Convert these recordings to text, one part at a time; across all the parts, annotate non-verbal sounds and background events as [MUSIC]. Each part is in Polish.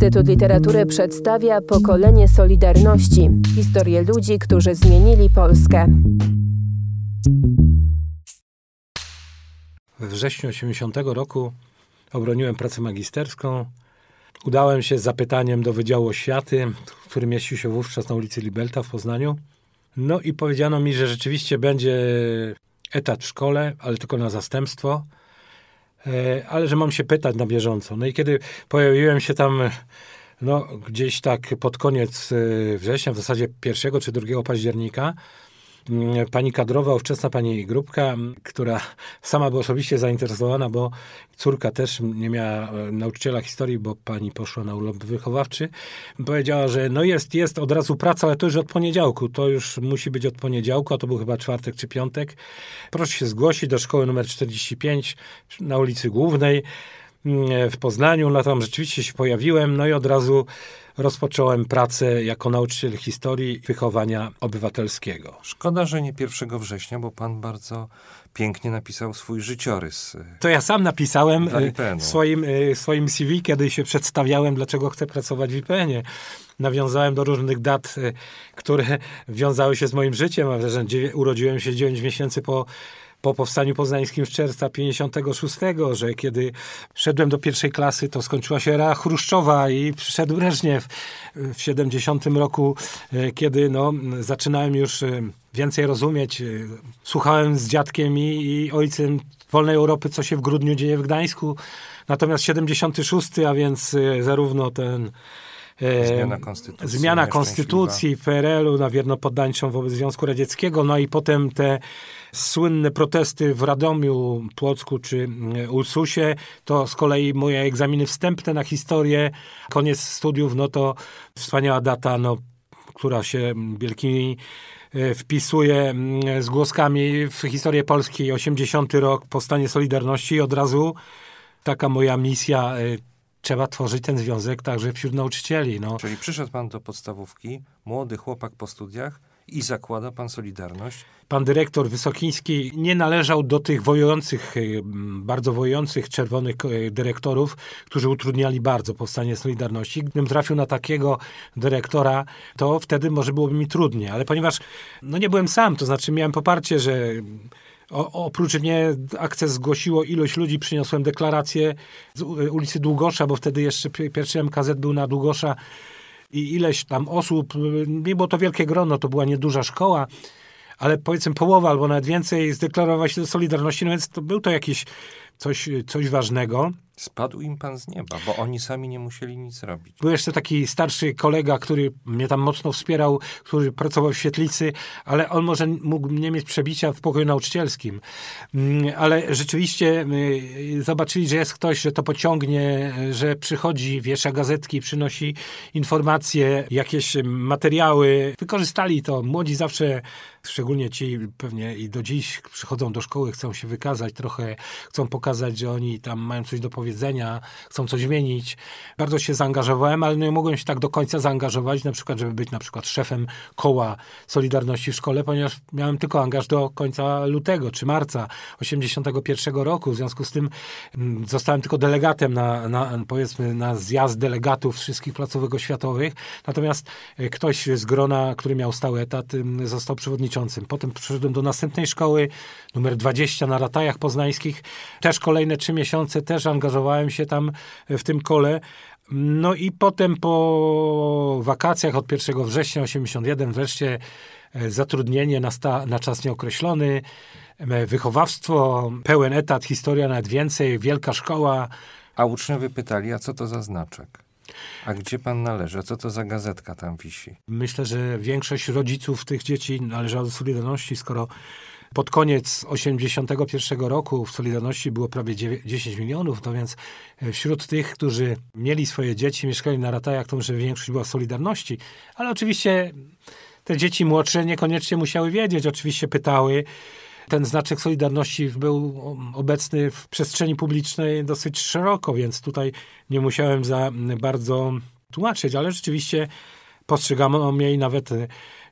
Instytut Literatury przedstawia pokolenie Solidarności historię ludzi, którzy zmienili Polskę. We wrześniu 80 roku obroniłem pracę magisterską. Udałem się z zapytaniem do Wydziału Oświaty, który mieścił się wówczas na ulicy Libelta w Poznaniu. No i powiedziano mi, że rzeczywiście będzie etat w szkole, ale tylko na zastępstwo, ale że mam się pytać na bieżąco. No i kiedy pojawiłem się tam no, gdzieś tak pod koniec e, września, w zasadzie 1 czy 2 października, pani kadrowa, ówczesna pani Grupka, która sama była osobiście zainteresowana, bo córka też nie miała e, nauczyciela historii, bo pani poszła na urlop wychowawczy, powiedziała, że no jest, jest od razu praca, ale to już od poniedziałku, to już musi być od poniedziałku, a to był chyba czwartek czy piątek. Proszę się zgłosić do szkoły numer 45 na ulicy Głównej w Poznaniu. No tam rzeczywiście się pojawiłem, no i od razu rozpocząłem pracę jako nauczyciel historii wychowania obywatelskiego. Szkoda, że nie 1 września, bo pan bardzo pięknie napisał swój życiorys. To ja sam napisałem e, w swoim, e, swoim CV, kiedy się przedstawiałem, dlaczego chcę pracować w IPN-ie. Nawiązałem do różnych dat, e, które wiązały się z moim życiem. Urodziłem się 9 miesięcy po po powstaniu poznańskim z czerwca 56, że kiedy szedłem do pierwszej klasy, to skończyła się era Chruszczowa i przyszedł Breżniew w 70 roku, e, kiedy no, zaczynałem już e, więcej rozumieć. E, słuchałem z dziadkiem i, i ojcem wolnej Europy, co się w grudniu dzieje w Gdańsku. Natomiast 76, a więc zarówno ten Zmiana konstytucji, zmiana konstytucji PRL-u na wiernopoddańczą wobec Związku Radzieckiego, no i potem te słynne protesty w Radomiu, Płocku czy e, Ulsusie, to z kolei moje egzaminy wstępne na historię, koniec studiów, no to wspaniała data, no, która się wielkimi e, wpisuje z głoskami w historię Polski, 80 rok, powstanie Solidarności. I od razu taka moja misja e, trzeba tworzyć ten związek także wśród nauczycieli. No. Czyli przyszedł pan do podstawówki, młody chłopak po studiach i zakłada pan Solidarność? Pan dyrektor Wysokiński nie należał do tych wojujących, e, bardzo wojujących czerwonych e, dyrektorów, którzy utrudniali bardzo powstanie Solidarności. Gdybym trafił na takiego dyrektora, to wtedy może byłoby mi trudniej. Ale ponieważ no nie byłem sam, to znaczy miałem poparcie, że o, oprócz mnie akcję zgłosiło ilość ludzi, przyniosłem deklarację z ulicy Długosza, bo wtedy jeszcze pierwszy MKZ był na Długosza i ileś tam osób, nie było to wielkie grono, to była nieduża szkoła, ale powiedzmy połowa albo nawet więcej zdeklarowała się do Solidarności, no więc to był to jakiś coś, coś ważnego. Spadł im pan z nieba, bo oni sami nie musieli nic robić. Był jeszcze taki starszy kolega, który mnie tam mocno wspierał, który pracował w świetlicy, ale on może mógł nie mieć przebicia w pokoju nauczycielskim. Mm, ale rzeczywiście y, zobaczyli, że jest ktoś, że to pociągnie, że przychodzi, wiesza gazetki, przynosi informacje, jakieś materiały. Wykorzystali to. Młodzi zawsze Szczególnie ci pewnie i do dziś przychodzą do szkoły, chcą się wykazać trochę, chcą pokazać, że oni tam mają coś do powiedzenia, chcą coś zmienić. Bardzo się zaangażowałem, ale nie mogłem się tak do końca zaangażować, na przykład, żeby być na przykład szefem koła Solidarności w szkole, ponieważ miałem tylko angaż do końca lutego czy marca 81 roku. W związku z tym mm, zostałem tylko delegatem na, na powiedzmy na zjazd delegatów wszystkich placówek oświatowych. Natomiast e, ktoś z grona, który miał stały etat, został przewodniczącym. Potem przyszedłem do następnej szkoły, numer 20 na Ratajach Poznańskich. Też kolejne trzy miesiące, też angażowałem się tam w tym kole. No i potem po wakacjach od 1 września 81 wreszcie e, zatrudnienie na, sta, na czas nieokreślony, e, wychowawstwo, pełen etat, historia nawet więcej, wielka szkoła. A uczniowie pytali, a co to za znaczek? A gdzie pan należy? Co to za gazetka tam wisi? Myślę, że większość rodziców tych dzieci należała do Solidarności, skoro pod koniec 81 roku w Solidarności było prawie 10 milionów, to więc e, wśród tych, którzy mieli swoje dzieci, mieszkali na ratajach, to może większość była w Solidarności, ale oczywiście te dzieci młodsze niekoniecznie musiały wiedzieć, oczywiście pytały, ten znaczek Solidarności był obecny w przestrzeni publicznej dosyć szeroko, więc tutaj nie musiałem za bardzo tłumaczyć, ale rzeczywiście postrzegano mnie i nawet e,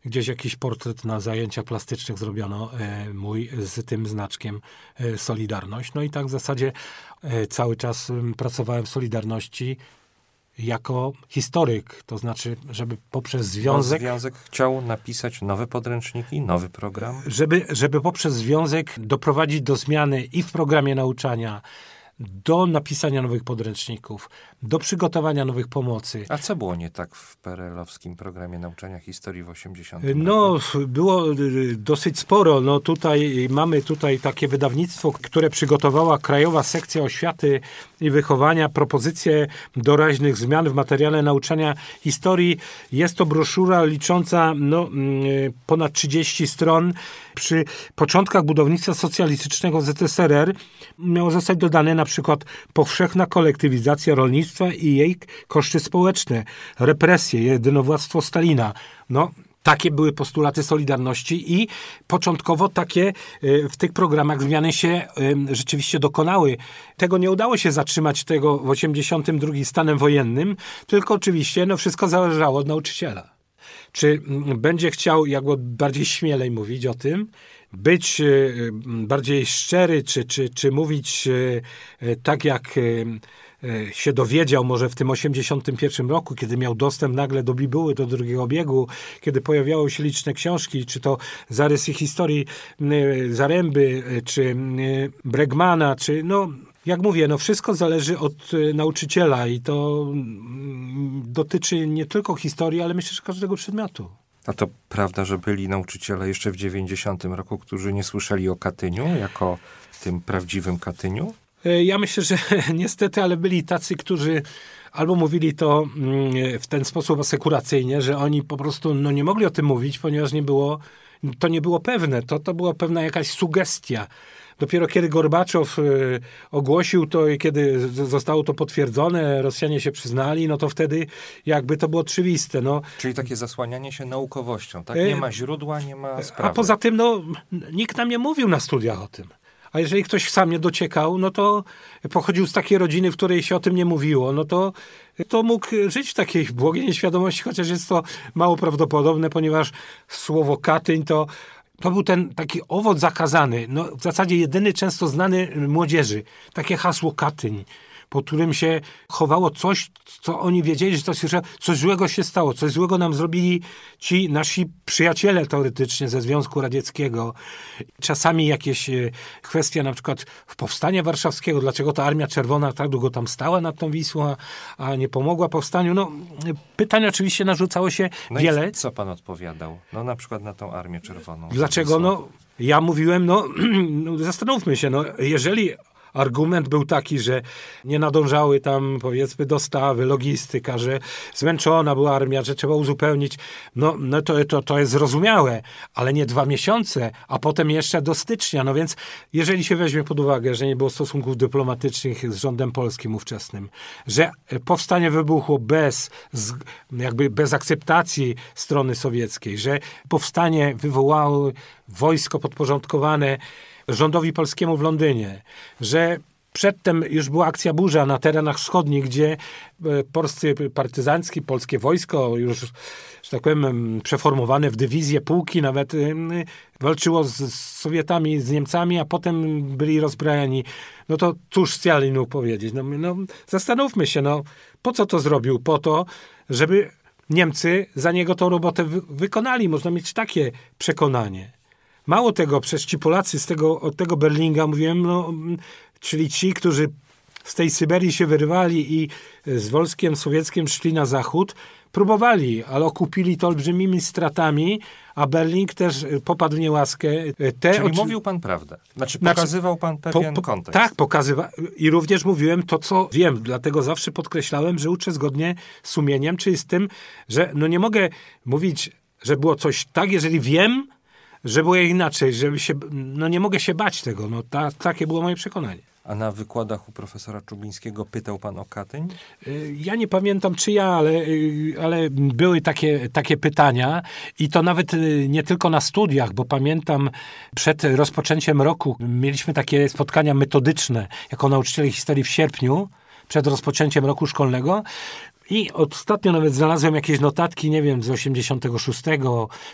gdzieś jakiś portret na zajęciach plastycznych zrobiono e, mój z tym znaczkiem e, Solidarność. No i tak w zasadzie cały czas pracowałem w Solidarności jako historyk, to znaczy, żeby poprzez związek, związek chciał napisać nowe podręczniki, nowy program. żeby, żeby poprzez związek doprowadzić do zmiany i w programie nauczania, do napisania nowych podręczników, do przygotowania nowych pomocy. A co było nie tak w PRL-owskim programie nauczania historii w 80 No, roku? było y, dosyć sporo. No tutaj mamy tutaj takie wydawnictwo, które przygotowała Krajowa Sekcja Oświaty i Wychowania propozycje doraźnych zmian w materiale nauczania historii. Jest to broszura licząca no, mm, ponad 30 stron. Przy początkach budownictwa socjalistycznego ZSRR miało zostać dodane na przykład powszechna kolektywizacja rolnictwa i jej koszty społeczne, represje, jedynowładztwo Stalina. No, takie były postulaty Solidarności i początkowo takie y, w tych programach zmiany się rzeczywiście dokonały. Tego nie udało się zatrzymać tego w 82 stanem wojennym, tylko oczywiście no, wszystko zależało od nauczyciela. Czy mm, będzie chciał, jakby bardziej śmielej mówić o tym, być y, bardziej szczery, czy, czy, czy mówić y, y, tak jak się dowiedział może w tym 81 roku, kiedy miał dostęp nagle do bibuły, do drugiego biegu, kiedy pojawiały się liczne książki, czy to zarysy historii Zaręby, czy Bregmana, czy no jak mówię, no wszystko zależy od y, nauczyciela i to mm, dotyczy nie tylko historii, ale myślę, że każdego przedmiotu. A to prawda, że byli nauczyciele jeszcze w 90 roku, którzy nie słyszeli o Katyniu jako tym prawdziwym Katyniu? E, Ja myślę, że [LAUGHS] niestety, ale byli tacy, którzy albo mówili to mm, w ten sposób asekuracyjnie, że oni po prostu no, nie mogli o tym mówić, ponieważ nie było, to nie było pewne. To, to była pewna jakaś sugestia. Dopiero kiedy Gorbaczow y, ogłosił to i kiedy zostało to potwierdzone, Rosjanie się przyznali, no to wtedy jakby to było oczywiste. No, Czyli takie zasłanianie się naukowością, tak? E, Nie ma źródła, nie ma sprawy. A poza tym, no, nikt nam nie mówił na studiach o tym. A jeżeli ktoś sam nie dociekał, no to pochodził z takiej rodziny, w której się o tym nie mówiło, no to, to mógł żyć w takiej błogiej nieświadomości, chociaż jest to mało prawdopodobne, ponieważ słowo Katyń to, to był ten taki owoc zakazany, no, w zasadzie jedyny często znany młodzieży. Takie hasło Katyń po którym się chowało coś, co oni wiedzieli, że coś, coś złego się stało, coś złego nam zrobili ci nasi przyjaciele teoretycznie ze Związku Radzieckiego. Czasami jakieś e, kwestie na przykład w powstania warszawskiego, dlaczego ta Armia Czerwona tak długo tam stała nad tą Wisłą, a, nie pomogła powstaniu. No, pytań oczywiście narzucało się No wiele. co pan odpowiadał? No na przykład na tą Armię Czerwoną. Dlaczego? No, ja mówiłem, no, [CLEARS THROAT] no zastanówmy się, no, jeżeli argument był taki, że nie nadążały tam powiedzmy dostawy, logistyka, że zmęczona była armia, że trzeba uzupełnić, no, no to, to, to jest zrozumiałe, ale nie dwa miesiące, a potem jeszcze do stycznia, no więc jeżeli się weźmie pod uwagę, że nie było stosunków dyplomatycznych z rządem polskim ówczesnym, że powstanie wybuchło bez, jakby bez akceptacji strony sowieckiej, że powstanie wywołało wojsko podporządkowane rządowi polskiemu w Londynie, że przedtem już była akcja burza na terenach wschodnich, gdzie e, polscy partyzancki, polskie wojsko już, że tak powiem, em, przeformowane w dywizje, pułki nawet em, walczyło z, Sowietami, z Niemcami, a potem byli rozbrajani. No to cóż Stalin mógł powiedzieć? No, no, zastanówmy się, no, po co to zrobił? Po to, żeby Niemcy za niego tą robotę wy- wykonali. Można mieć takie przekonanie. Mało tego, przecież ci Polacy z tego, od tego Berlinga, mówiłem, no, mm, czyli ci, którzy z tej Syberii się wyrwali i z wojskiem sowieckim szli na zachód, próbowali, ale okupili to olbrzymimi stratami, a Berling też y, popadł w niełaskę. Y, Te Czyli oczy- mówił pan prawdę. Znaczy Znaczy, pokazywał pan po- pewien po- kontekst. Tak, pokazywa i również mówiłem to, co wiem, dlatego zawsze podkreślałem, że uczę zgodnie z sumieniem, czyli z tym, że no nie mogę mówić, że było coś tak, jeżeli wiem, że było inaczej, żeby się, no nie mogę się bać tego, no ta, takie było moje przekonanie. A na wykładach u profesora Czubińskiego pytał pan o Katyń? Y, Ja nie pamiętam czy ja, ale, y, ale były takie, takie pytania i to nawet y, nie tylko na studiach, bo pamiętam przed rozpoczęciem roku mieliśmy takie spotkania metodyczne jako nauczyciele historii w sierpniu, przed rozpoczęciem roku szkolnego I ostatnio nawet znalazłem jakieś notatki, nie wiem, z 86,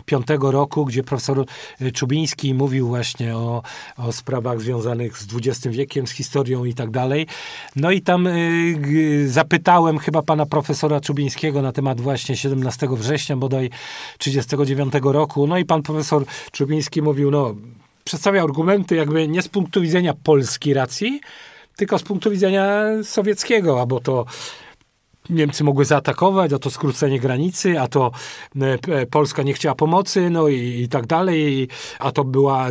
5 roku, gdzie profesor y, Czubiński mówił właśnie o, o sprawach związanych z XX wiekiem, z historią i tak dalej. No i tam y, zapytałem chyba pana profesora Czubińskiego na temat właśnie 17 września bodaj 39 roku. No i pan profesor Czubiński mówił, no przedstawiał argumenty jakby nie z punktu widzenia polskiej racji, tylko z punktu widzenia sowieckiego, albo to Niemcy mogły zaatakować, a to skrócenie granicy, a to e, Polska nie chciała pomocy, no i, i tak dalej, a to była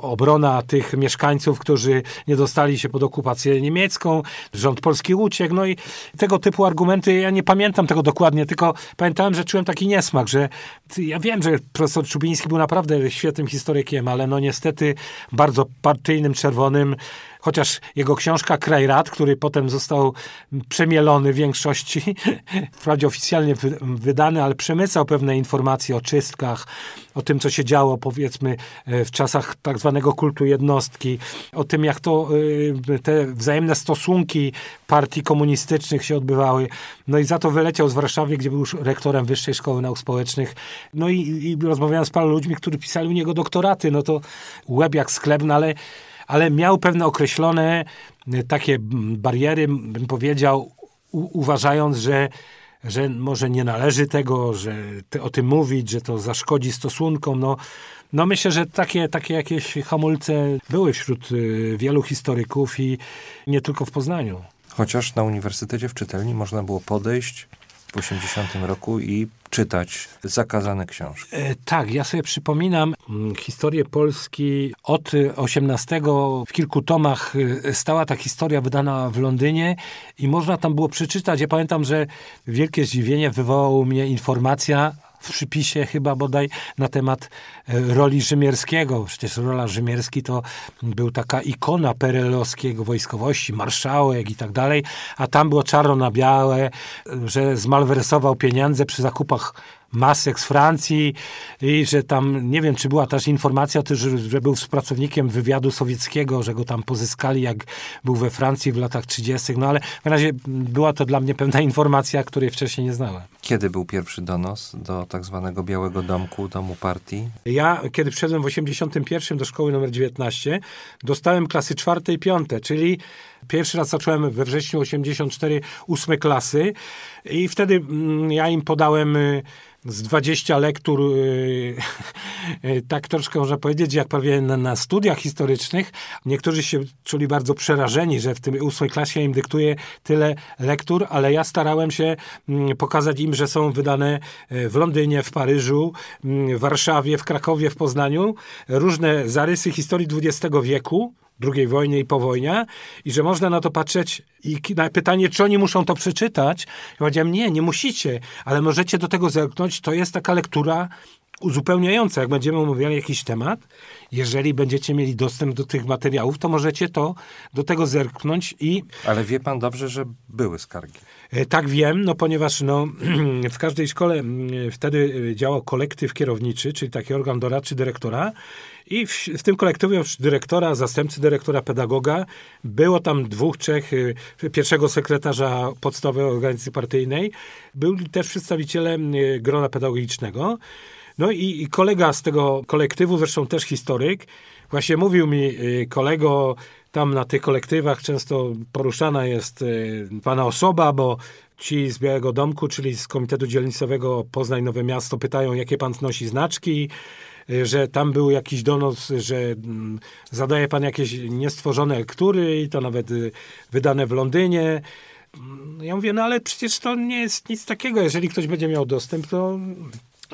obrona tych mieszkańców, którzy nie dostali się pod okupację niemiecką, rząd polski uciekł, no i tego typu argumenty, ja nie pamiętam tego dokładnie, tylko pamiętałem, że czułem taki niesmak, że ja wiem, że profesor Czubiński był naprawdę świetnym historykiem, ale no niestety bardzo partyjnym, czerwonym, chociaż jego książka Kraj Rad, który potem został przemielony w [LAUGHS] wprawdzie oficjalnie wydany, ale przemycał pewne informacje o czystkach, o tym, co się działo, powiedzmy, e, w czasach tak zwanego kultu jednostki, o tym, jak to e, te wzajemne stosunki partii komunistycznych się odbywały. No i za to wyleciał z Warszawy, gdzie był już rektorem Wyższej Szkoły Nauk Społecznych. No i, i rozmawiałem z paru ludźmi, którzy pisali u niego doktoraty. No to łeb jak sklep, no ale ale miał pewne określone y, takie bariery, bym powiedział, u, uważając, że że może nie należy tego, że te, o tym mówić, że to zaszkodzi stosunkom. No, no myślę, że takie, takie jakieś hamulce były wśród y, wielu historyków i nie tylko w Poznaniu. Chociaż na Uniwersytecie w Czytelni można było podejść w 80 roku i czytać zakazane książki. E, tak, ja sobie przypominam mm, historię Polski od XVIII. W kilku tomach e, stała ta historia wydana w Londynie i można tam było przeczytać. Ja pamiętam, że wielkie zdziwienie wywołała mnie informacja w przypisie chyba bodaj na temat e, roli Rzymierskiego. Przecież rola Rzymierski to był taka ikona perelowskiego wojskowości, marszałek i tak dalej, a tam było czarno na białe, że zmalwersował pieniądze przy zakupach masek z Francji i że tam, nie wiem, czy była też informacja o tym, że, że był współpracownikiem wywiadu sowieckiego, że go tam pozyskali, jak był we Francji w latach 30., no ale w razie była to dla mnie pewna informacja, której wcześniej nie znałem. Kiedy był pierwszy donos do tak zwanego Białego Domku, domu partii? Ja, kiedy przyszedłem w 81 do szkoły numer 19, dostałem klasy czwarte i piąte, czyli Pierwszy raz zacząłem we wrześniu 84 ósme klasy i wtedy mm, ja im podałem y, z 20 lektur, y, [LAUGHS] y, tak troszkę można powiedzieć, jak prawie na, studiach historycznych. Niektórzy się czuli bardzo przerażeni, że w tym ósmej klasie im dyktuje tyle lektur, ale ja starałem się mm, pokazać im, że są wydane w Londynie, w Paryżu, mm, w Warszawie, w Krakowie, w Poznaniu różne zarysy historii XX wieku II wojny i po wojnie i że można na to patrzeć i na pytanie, czy oni muszą to przeczytać, ja powiedziałem, nie, nie musicie, ale możecie do tego zerknąć, to jest taka lektura uzupełniająca, jak będziemy omawiali jakiś temat, jeżeli będziecie mieli dostęp do tych materiałów, to możecie to do tego zerknąć i... Ale wie pan dobrze, że były skargi. E, tak wiem, no ponieważ no, [CLEARS THROAT] w każdej szkole wtedy e, działał kolektyw kierowniczy, czyli taki organ doradczy dyrektora i w, w, tym kolektywie oprócz dyrektora, zastępcy dyrektora, pedagoga, było tam dwóch, trzech, y, pierwszego sekretarza podstawowej organizacji partyjnej, byli też przedstawiciele y, grona pedagogicznego. No i, i kolega z tego kolektywu, zresztą też historyk, właśnie mówił mi, y, kolego, tam na tych kolektywach często poruszana jest pana osoba, bo ci z Białego Domku, czyli z Komitetu Dzielnicowego Poznań Nowe Miasto pytają, jakie pan nosi znaczki. Y, że tam był jakiś donos, że mm, zadaje pan jakieś niestworzone lektury i to nawet y, wydane w Londynie. Mm, ja mówię, no ale przecież to nie jest nic takiego. Jeżeli ktoś będzie miał dostęp, to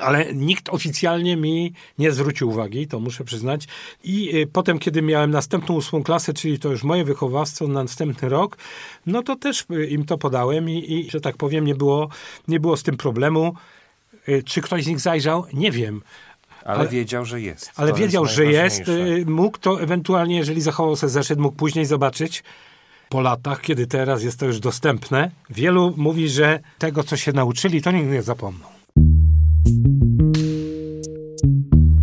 ale nikt oficjalnie mi nie zwrócił uwagi, to muszę przyznać. I y, potem, kiedy miałem następną ósmą klasę, czyli to już moje wychowawstwo na następny rok, no to też im to podałem i, i że tak powiem, nie było, nie było z tym problemu. Czy ktoś z nich zajrzał? Nie wiem. Ale, ale wiedział, że jest. Ale to wiedział, jest że jest. Y, mógł to ewentualnie, jeżeli zachował sobie zeszyt, mógł później zobaczyć po latach, kiedy teraz jest to już dostępne. Wielu mówi, że tego, co się nauczyli, to nigdy nie zapomną.